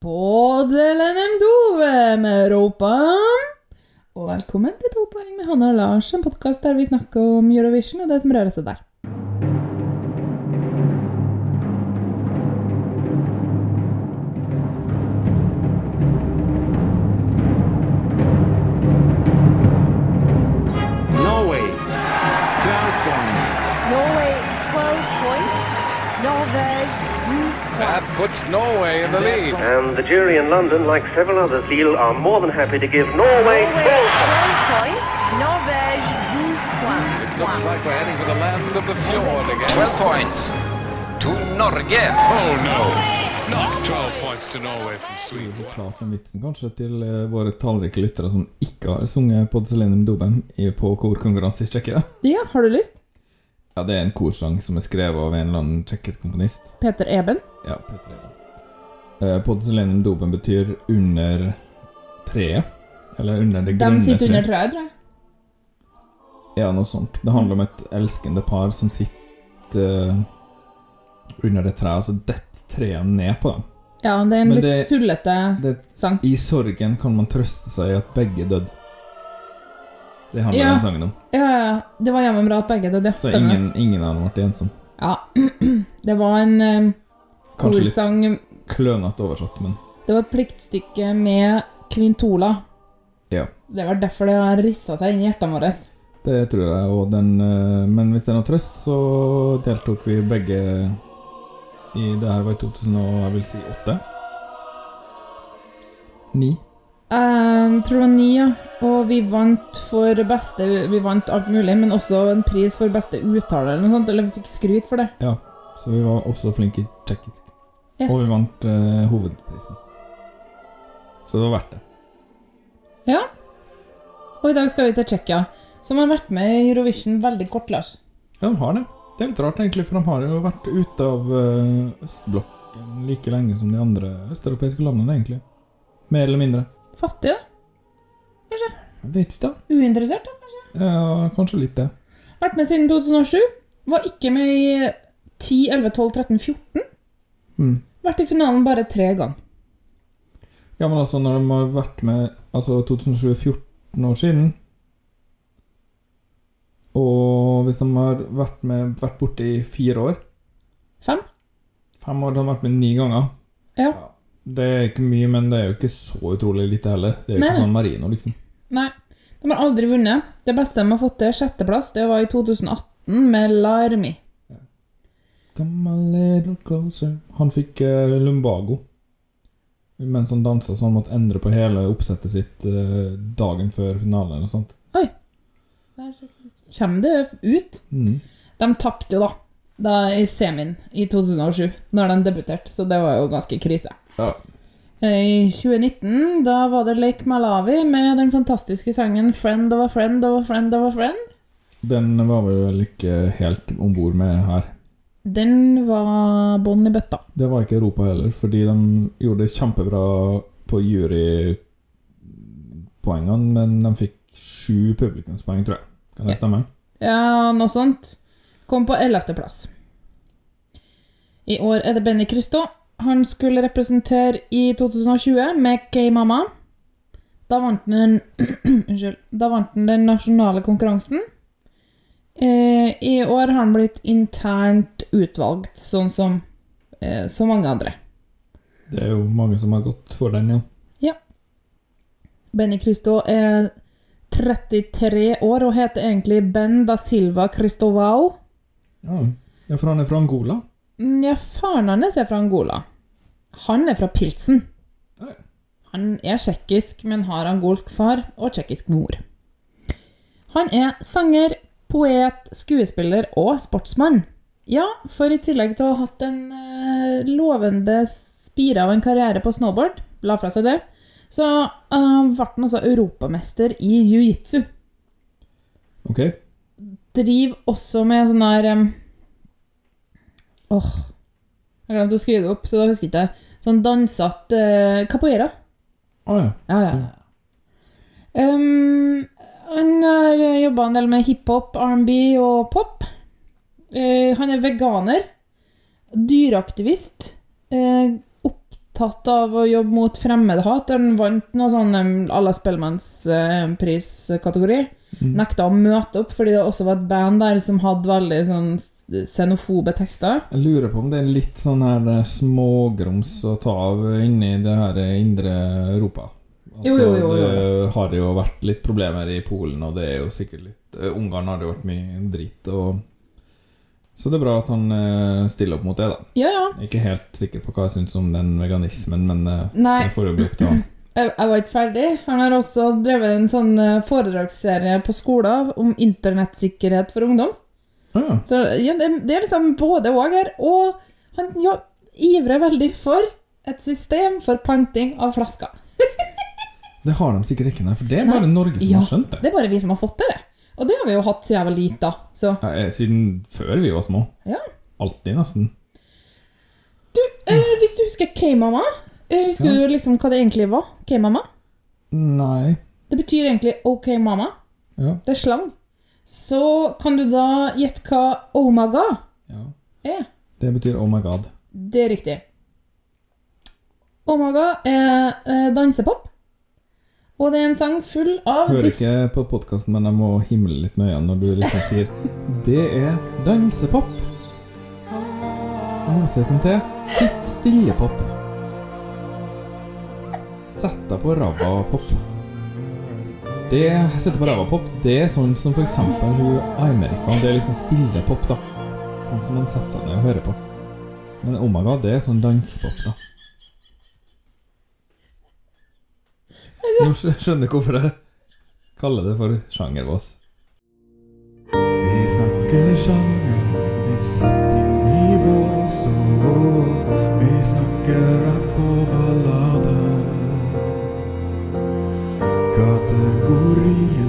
Podelen Dove med Europa. Og velkommen til To poeng med Hanne og Lars, en podkast der vi snakker om Eurovision og det som rører seg der. Puts Norway in the lead. And the jury in London, like several others, feel are more than happy to give Norway Norway 12 12 points. Norvège 12 points. It looks like we're heading for the land of the fjord again. 12 points to Norge. Oh no! Not 12 points to Norway from Sweden. Forklart den vitsen kanskje til eh, våre tallrike lyttere som ikke har sunget på Selenium Dobem på korkonkurranse i Tsjekkia. Ja, har du lyst? Ja, det er en korsang som er skrevet av en eller annen tsjekkisk komponist. Peter Eben? Ja, Peter Eben. Uh, Pod dopen betyr under treet. Eller under det De grønne sitter under treet. treet, tror jeg. Ja, noe sånt. Det handler om et elskende par som sitter eh, under det treet, og så detter treet ned på dem. Ja, det er en Men litt det- tullete sang. I sorgen kan man trøste seg i at begge døde. Det handler Ja. den sangen om. Ja, ja. Det var jammen bra at begge døde. Så Stemmer. ingen, ingen av dem ble ensom. Ja. Det var en eh, Kanskje litt klønete oversatt, men Det var et pliktstykke med kvintola. Ja. Det var derfor det har rissa seg inn i hjertene våre. det tror jeg. Og den, eh, men hvis det er noe trøst, så deltok vi begge i Det her var i 2000 og jeg vil si 8? 9? Jeg tror det var ni, ja. Og vi vant for beste Vi vant alt mulig, men også en pris for beste uttale eller noe sånt. Eller vi fikk skryt for det. Ja. Så vi var også flinke i tsjekkisk. Yes. Og vi vant eh, hovedprisen. Så det var verdt det. Ja. Og i dag skal vi til Tsjekkia, som har vært med i Eurovision veldig kort, Lars. Ja, de har det. Det er litt rart, egentlig, for de har jo vært ute av eh, østblokken like lenge som de andre østeuropeiske landene, egentlig. Mer eller mindre. Fattige, da. Jeg vet ikke, da. Uinteressert, da. Kanskje Ja, kanskje litt det. Vært med siden 2007. Var ikke med i 10, 11, 12, 13, 14. Mm. Vært i finalen bare tre ganger. Ja, men altså, når de har vært med Altså 2007 er 14 år siden Og hvis de har vært med Vært borte i fire år Fem? Fem år, de har vært med ni ganger Ja. Det er ikke mye, men det er jo ikke så utrolig lite heller Det er jo Nei, ikke sånn Marino, liksom Nei, de har aldri vunnet. Det beste de har fått til, sjetteplass, det var i 2018 med Larmi. Come a little closer Han fikk uh, lumbago Mens han danset Så han måtte endre på hele oppsettet sitt uh, Dagen før finalen eller noe sånt Der kommer det ut. mm. De tapte jo, da, da i semien i 2007, når de debuterte, så det var jo ganske krise. Ja. I 2019 da var det Lake Malawi med den fantastiske sangen 'Friend of a Friend of a Friend of a Friend'. Den var vi vel ikke helt ombord med her Den var bånn i bøtta. Det var ikke Europa heller, fordi de gjorde det kjempebra på jurypoengene, men de fikk sju publikumspoeng, tror jeg. Kan det stemme? Ja, noe sånt. Kom på 11. plass. I år er det Benny Christo. Han skulle representere i 2020 med K-Mama. Da vant han den Unnskyld. Da vant han den nasjonale konkurransen. Eh, I år har han blitt internt utvalgt, sånn som eh, så mange andre. Det er jo mange som har gått for den, ja. Benny Christo er 33 år og heter egentlig Ben da Silva Cristovao. Ja, ja for han er fra Angola. Mm, Ja, faren hans er fra Angola. Han er fra Pilsen. Han er tsjekkisk, men har angolsk far og tsjekkisk mor. Han er sanger, poet, skuespiller og sportsmann. Ja, for i tillegg til å ha hatt en eh, lovende spire av en karriere på snowboard, la fra seg det, så uh, ble han også europamester i jiu-jitsu. Ok. Driver også med sånn her em, Åh Jeg glemte å skrive det opp, så da husker jeg ikke. Sånn dansete uh, capoeira. Å oh, Ja, ja, ja. Um, han har jobba en del med hiphop, R&B og pop. Uh, han er veganer. Dyreaktivist. Uh, opptatt av å jobbe mot fremmedhat. Han vant noe sånn à la Spellemannspris-kategori. Nekta å møte opp fordi det også var et band der som hadde veldig sånn xenofobe tekster. Jeg lurer på om det er litt sånn her eh, smågrums å ta av inni det her indre Europa. Altså, Jo, jo, jo, jo. Det har jo vært litt problemer i Polen, og det er jo sikkert litt eh, Ungarn har det vært mye dritt, og Så det er bra at han eh, stiller opp mot det, da. Ja, ja. Ikke helt sikker på hva jeg syns om den veganismen, men eh, Nei. det får jo bli opp til han. Jeg, jeg var ikke ferdig. Han har også drevet en sånn eh, foredragsserie på skolen om internettsikkerhet for ungdom. Ah, Så ja, det, det er liksom både og her. Og han ja, ivrer veldig for et system for panting av flasker. det har de sikkert ikke, nei, for det er bare Nei. Norge som Ja, har skjønt det. Det er bare vi som har fått til det. Og det har vi jo hatt siden jeg var lita. Så Ja, eh, Siden før vi var små. ja. Alltid, nesten. Du, eh, hvis du husker K-mamma eh, Husker du liksom hva det egentlig var? K-mamma? Nei Det betyr egentlig OK mamma. Ja. Det er slang. Så kan du da gjette hva Omaga ja. er? Det betyr oh my god. Det er riktig. Omaga er eh, dansepop. Og det er en sang full av Hører ikke på podkasten, men jeg må himle litt med øynene når du liksom sier Det er dansepop. I motsetning til sitt stille-pop. Sett deg på ræva-pop. Det setter på ræva-pop, det er sånn som f.eks. hun Amerika. Det er liksom stille-pop, da. Sånn som man setter seg ned og hører på. Men Omega, det er sånn danspop, da. Nå skjønner jeg hvorfor jeg kaller det for sjangervås. Vi snakker sjanger, vi satt inn i bås og vi snakker rapp gurria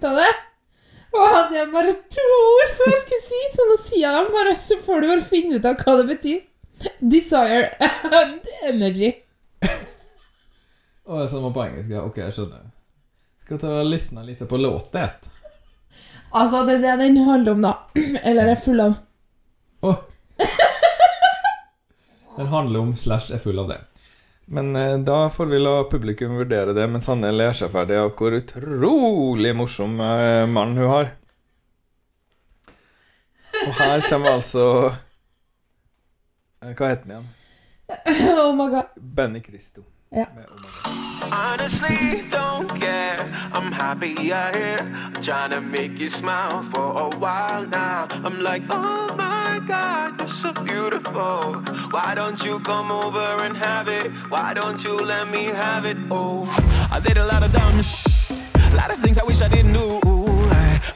ut av det. Og hadde jeg bare to ord som jeg skulle si, så nå sier jeg dem bare, så får du bare finne ut av hva det betyr. Desire and energy. Å, sånn var på engelsk, ja. Ok, jeg skjønner. Skal ta og lysne litt på låtet. Altså, det er det den handler om, da. Eller er full av. Oh. Den handler om slash er full av det. Men eh, da får vi la publikum vurdere det mens Hanne ler seg ferdig av hvor utrolig morsom eh, mann hun har. Og her kommer altså eh, Hva heter den igjen? Oh my god. Benny Cristo. Ja. Med Oh My God. Honestly, don't care. I'm happy you're here. I'm trying to make you smile for a while now. I'm like, oh my god, you're so beautiful. Why don't you come over and have it? Why don't you let me have it? Oh, I did a lot of dumb sh- a lot of things I wish I didn't do.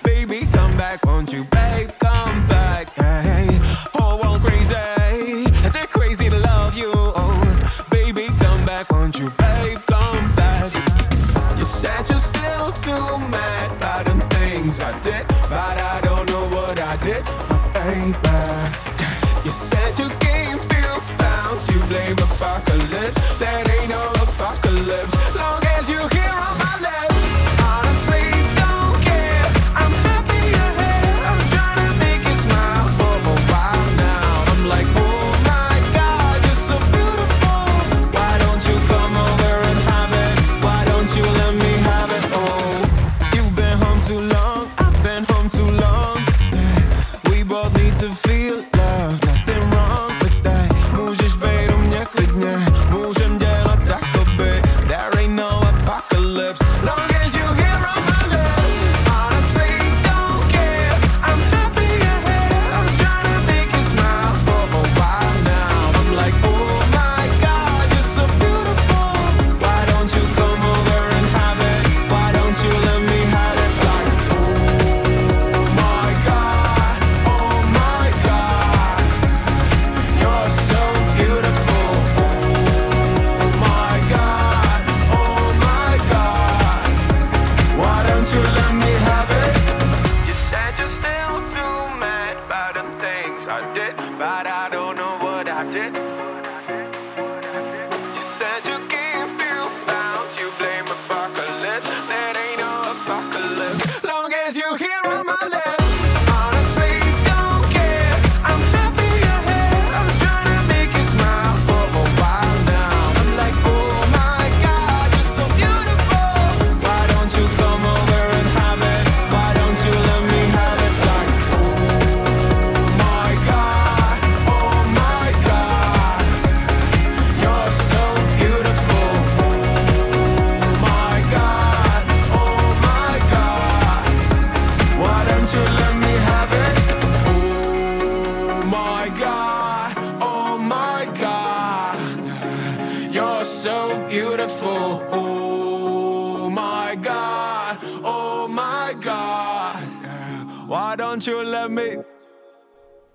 Baby, come back, won't you, babe? Come back. Hey, oh, well, crazy. Long. the things I did, but I don't know what I did.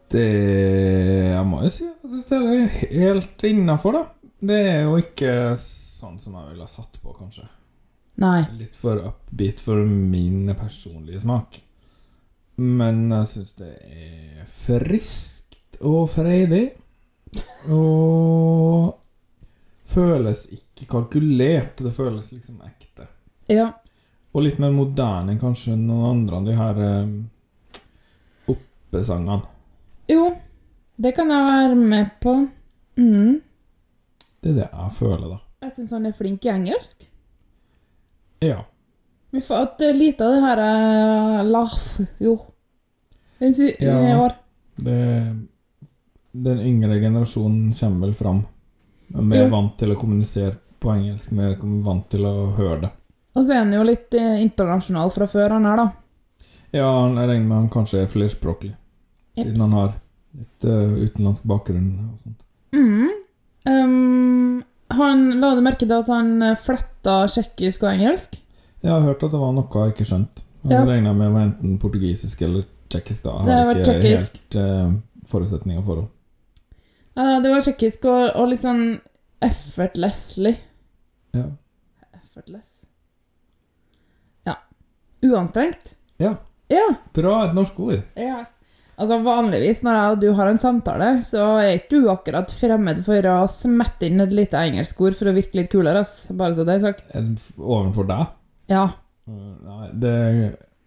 Det Jeg må jo si jeg syns det er helt innafor, da. Det er jo ikke sånn som jeg ville ha satt på, kanskje. Nei. Litt for upbeat for min personlige smak. Men jeg syns det er friskt og freidig. Og føles ikke kalkulert. Det føles liksom ekte. Ja. Og litt mer moderne enn kanskje noen andre av de her um, oppesangene. Jo, det kan jeg være med på. Mm. Det er det jeg føler, da. Jeg syns han er flink i engelsk. Ja. Vi får et eh, lite av det her er laugh, jo. Den Ja. i år. Det, den yngre generasjonen kommer vel fram. Er mer Jo. vant til å kommunisere på engelsk, mer vant til å høre det. Og så er han jo litt eh, internasjonal fra før, han her, da. Ja, jeg regner med han kanskje er flerspråklig, Jeps. siden han har litt uh, utenlandsk bakgrunn og sånt. Mm. Um, han la du merke til at han eh, fletta tsjekkisk og engelsk? Jeg har hørt at det var noe jeg ikke skjønte. Jeg Ja. regna med det var enten portugisisk eller tsjekkisk. da. Jeg Det har var ikke tjekkisk. helt uh, forutsetninger for det. Uh, det var tsjekkisk og, og litt sånn effortlessly. Ja. Effortless. Ja. Uanstrengt. Ja. Ja. Bra, et norsk ord. ja. Altså Vanligvis når jeg og du har en samtale, så er ikke du akkurat fremmed for å smette inn et lite engelsk ord for å virke litt kulere, ass. Bare så det er sagt. Overfor deg? Ja. Uh, Nei, det,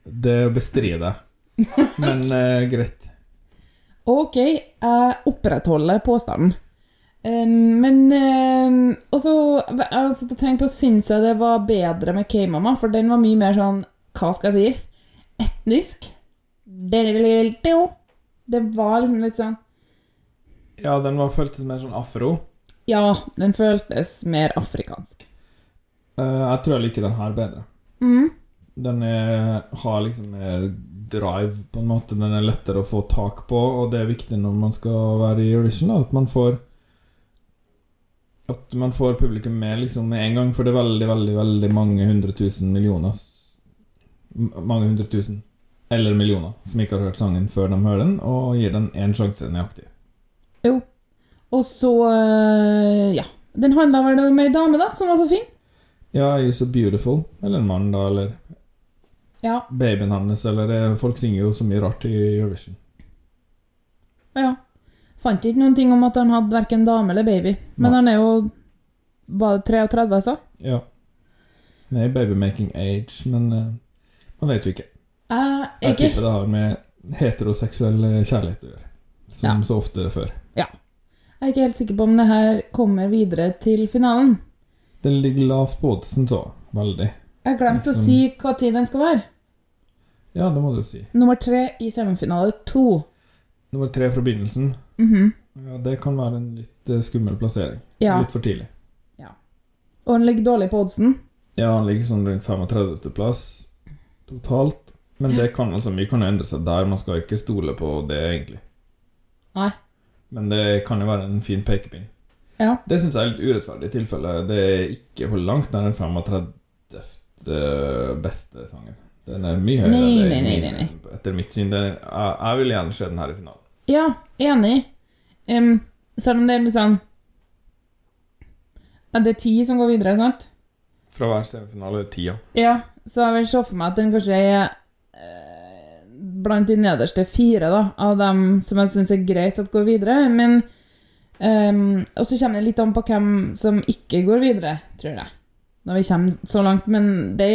det bestrider jeg. Men eh, greit. Ok, jeg opprettholder påstanden. Men Og så jeg har sittet og tenkt på Syns jeg det var bedre med K-mamma, for den var mye mer sånn Hva skal jeg si? Etnisk. Det var liksom litt sånn Ja, den var føltes mer sånn afro. Ja, den føltes mer afrikansk. Uh, jeg tror jeg liker den her bedre. Mm. Den er, har liksom mer drive, på en måte. Den er lettere å få tak på, og det er viktig når man skal være i Eurovision, da, at man får At man får publikum med liksom med en gang, for det er veldig, veldig, veldig mange hundre tusen millioner Mange hundre tusen, eller millioner, som ikke har hørt sangen før de hører den, og gir den én sjanse nøyaktig. Jo. Og så øh, Ja. Den handla vel om ei dame, da, som var så fin. Ja, You're So Beautiful, eller en mann, da, eller Ja. babyen hans, eller det, Folk synger jo så mye rart i Eurovision. ja. Fant ikke noen ting om at han hadde verken dame eller baby. Men Nei. han er jo Var det 33, altså? Ja. Han er babymaking age, men uh, man vet jo ikke. Er Jeg tipper det har med heteroseksuell kjærlighet å gjøre. Som Ja. så ofte før. Ja. Jeg er ikke helt sikker på om det her kommer videre til finalen. Den ligger lavt på oddsen, så. Veldig. Jeg glemte å Liksom- si hva tid den skal være. Ja, det må du si. Nummer tre i semifinale to. Nummer tre fra begynnelsen. Mhm. Ja, Det kan være en litt eh, skummel plassering. Ja. Litt for tidlig. Ja. Og den ligger dårlig på oddsen. Ja, han ligger sånn rundt 35. plass totalt. Men det kan altså mye kan endre seg der. Man skal ikke stole på det, egentlig. Nei. Men det kan jo være en fin pekepinn. Ja. Det syns jeg er litt urettferdig i tilfelle. Det er ikke på langt nær den 35. beste sangen. Den er mye høyere. Nei, nei, nei, nei, nei. Etter mitt syn. Er, jeg, vil gjerne se den her i finalen. Ja, enig. Um, selv om det er litt sånn ja, Det er ti som går videre, sant? Fra hver semifinale er det tida. Ja, så jeg vil se for meg at den kanskje er eh, blant de nederste fire da, av dem som jeg syns er greit at går videre. Men um, Og så kommer det litt an på hvem som ikke går videre, tror jeg. Når vi kommer så langt. Men det,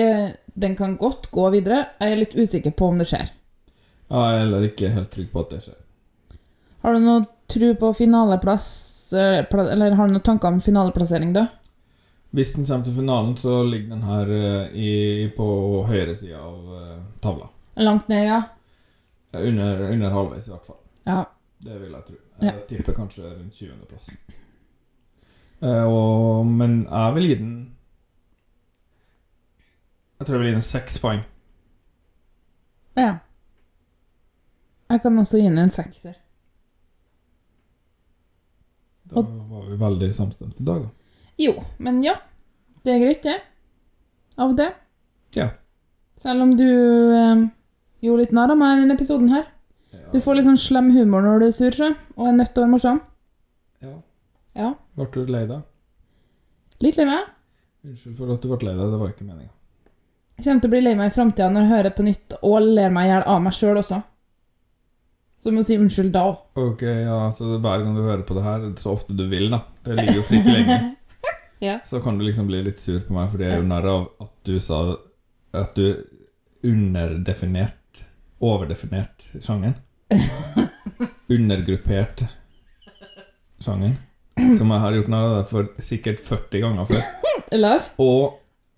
den kan godt gå videre. Jeg er litt usikker på om det skjer. Jeg er heller ikke helt trygg på at det skjer. Har du noe tro på finaleplass eh, Eller har du noen tanker om finaleplassering, da? Hvis den kommer til finalen, så ligger den her eh, i, på høyre side av eh, tavla. Langt ned, ja? Under, under halvveis, i hvert fall. Ja. Det vil jeg tro. Jeg Ja. tipper kanskje rundt 20. plass. Uh, men jeg vil gi den Jeg tror jeg vil gi den seks poeng. ja. Jeg kan også gi den en sekser. Da var vi veldig samstemte i dag, da. Jo, men ja. Det er greit, det. Av det. Ja. Selv om du eh, gjorde litt narr av meg i denne episoden her. Du får litt sånn slem humor når du er sur, så, og er nødt til å være morsom. Ja. Ja. Ble du lei deg? Litt lei meg. Unnskyld for at du ble lei deg, det var ikke meninga. Jeg kommer til å bli lei meg i framtida når jeg hører på nytt og ler meg i hjel av meg sjøl også. Så må si unnskyld da òg. Ok, ja, så er hver gang du hører på det her, så ofte du vil, da Det ligger jo fritt tilgjengelig. Ja. Så kan du liksom bli litt sur på meg, fordi jeg jo narr av at du sa at du underdefinert Overdefinert sjangeren. Undergruppert sjangeren. Som jeg har gjort narr av deg for sikkert 40 ganger før. Lars, Og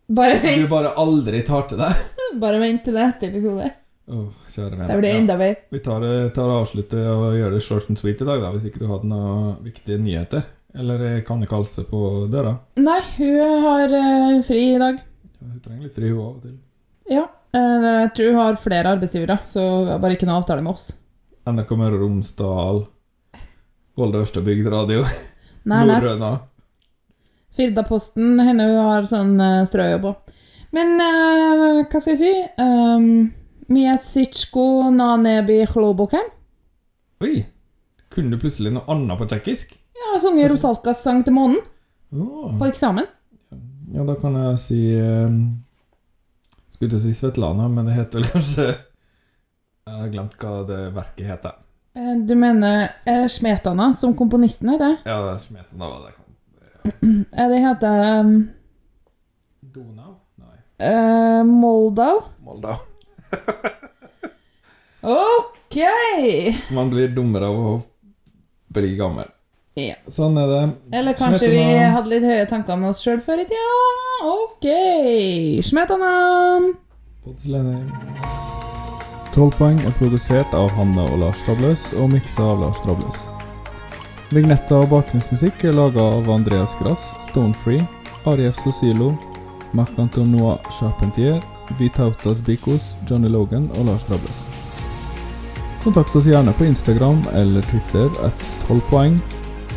bare du bare aldri tar til deg. bare vent til neste episode. Oh, kjære. Da blir det enda bedre. Vi tar, det- tar og avslutter og gjør det short and sweet i dag, da, hvis ikke du hadde noen viktige nyheter. Eller kan ikke halse på døra. Nei, hun har uh, fri i dag. Ja, Hun trenger litt fri, hun av og til. Ja. eh, jeg tror hun har flere arbeidsgivere, så hun har bare ikke noe avtale med oss. NRK Møre og Romsdal, Volda Ørsta Bygderadio. Nordrøna. Firdaposten, henne hun har sånn strøjobb òg. Men uh, hva skal jeg si? Um, Miesitsjko na Nanebi, chlobokem. Oi! Kunne du plutselig noe annet på tsjekkisk? Jeg har sunget Rosalkas sang til månen Oh. på eksamen. Ja, da kan jeg si um, Skulle til å si Svetlana, men det heter vel kanskje Jeg har glemt hva det verket heter. Eh, Du mener eh, Smetana, som komponisten heter? Ja, det er Smetana var det kom. Eh, Det heter um, Donau? Nei. eh, Moldau. Moldau. Ok! Man blir dummere av å bli gammel. Ja. Sånn er det. Eller kanskje vi hadde litt høye tanker med oss sjøl før i tida? Ok! Smetana! Tolvpoeng 12 poeng er produsert av Hanne og Lars Trabløs og miksa av Lars Trabløs. Vignetta og bakgrunnsmusikk er laga av Andreas Grass, Stonefree, Arief Sosilo, Marc-Antonois Charpentier, Vitautas Bikos, Johnny Logan og Lars Trabløs. Kontakt oss gjerne på Instagram eller Twitter at 12 poeng,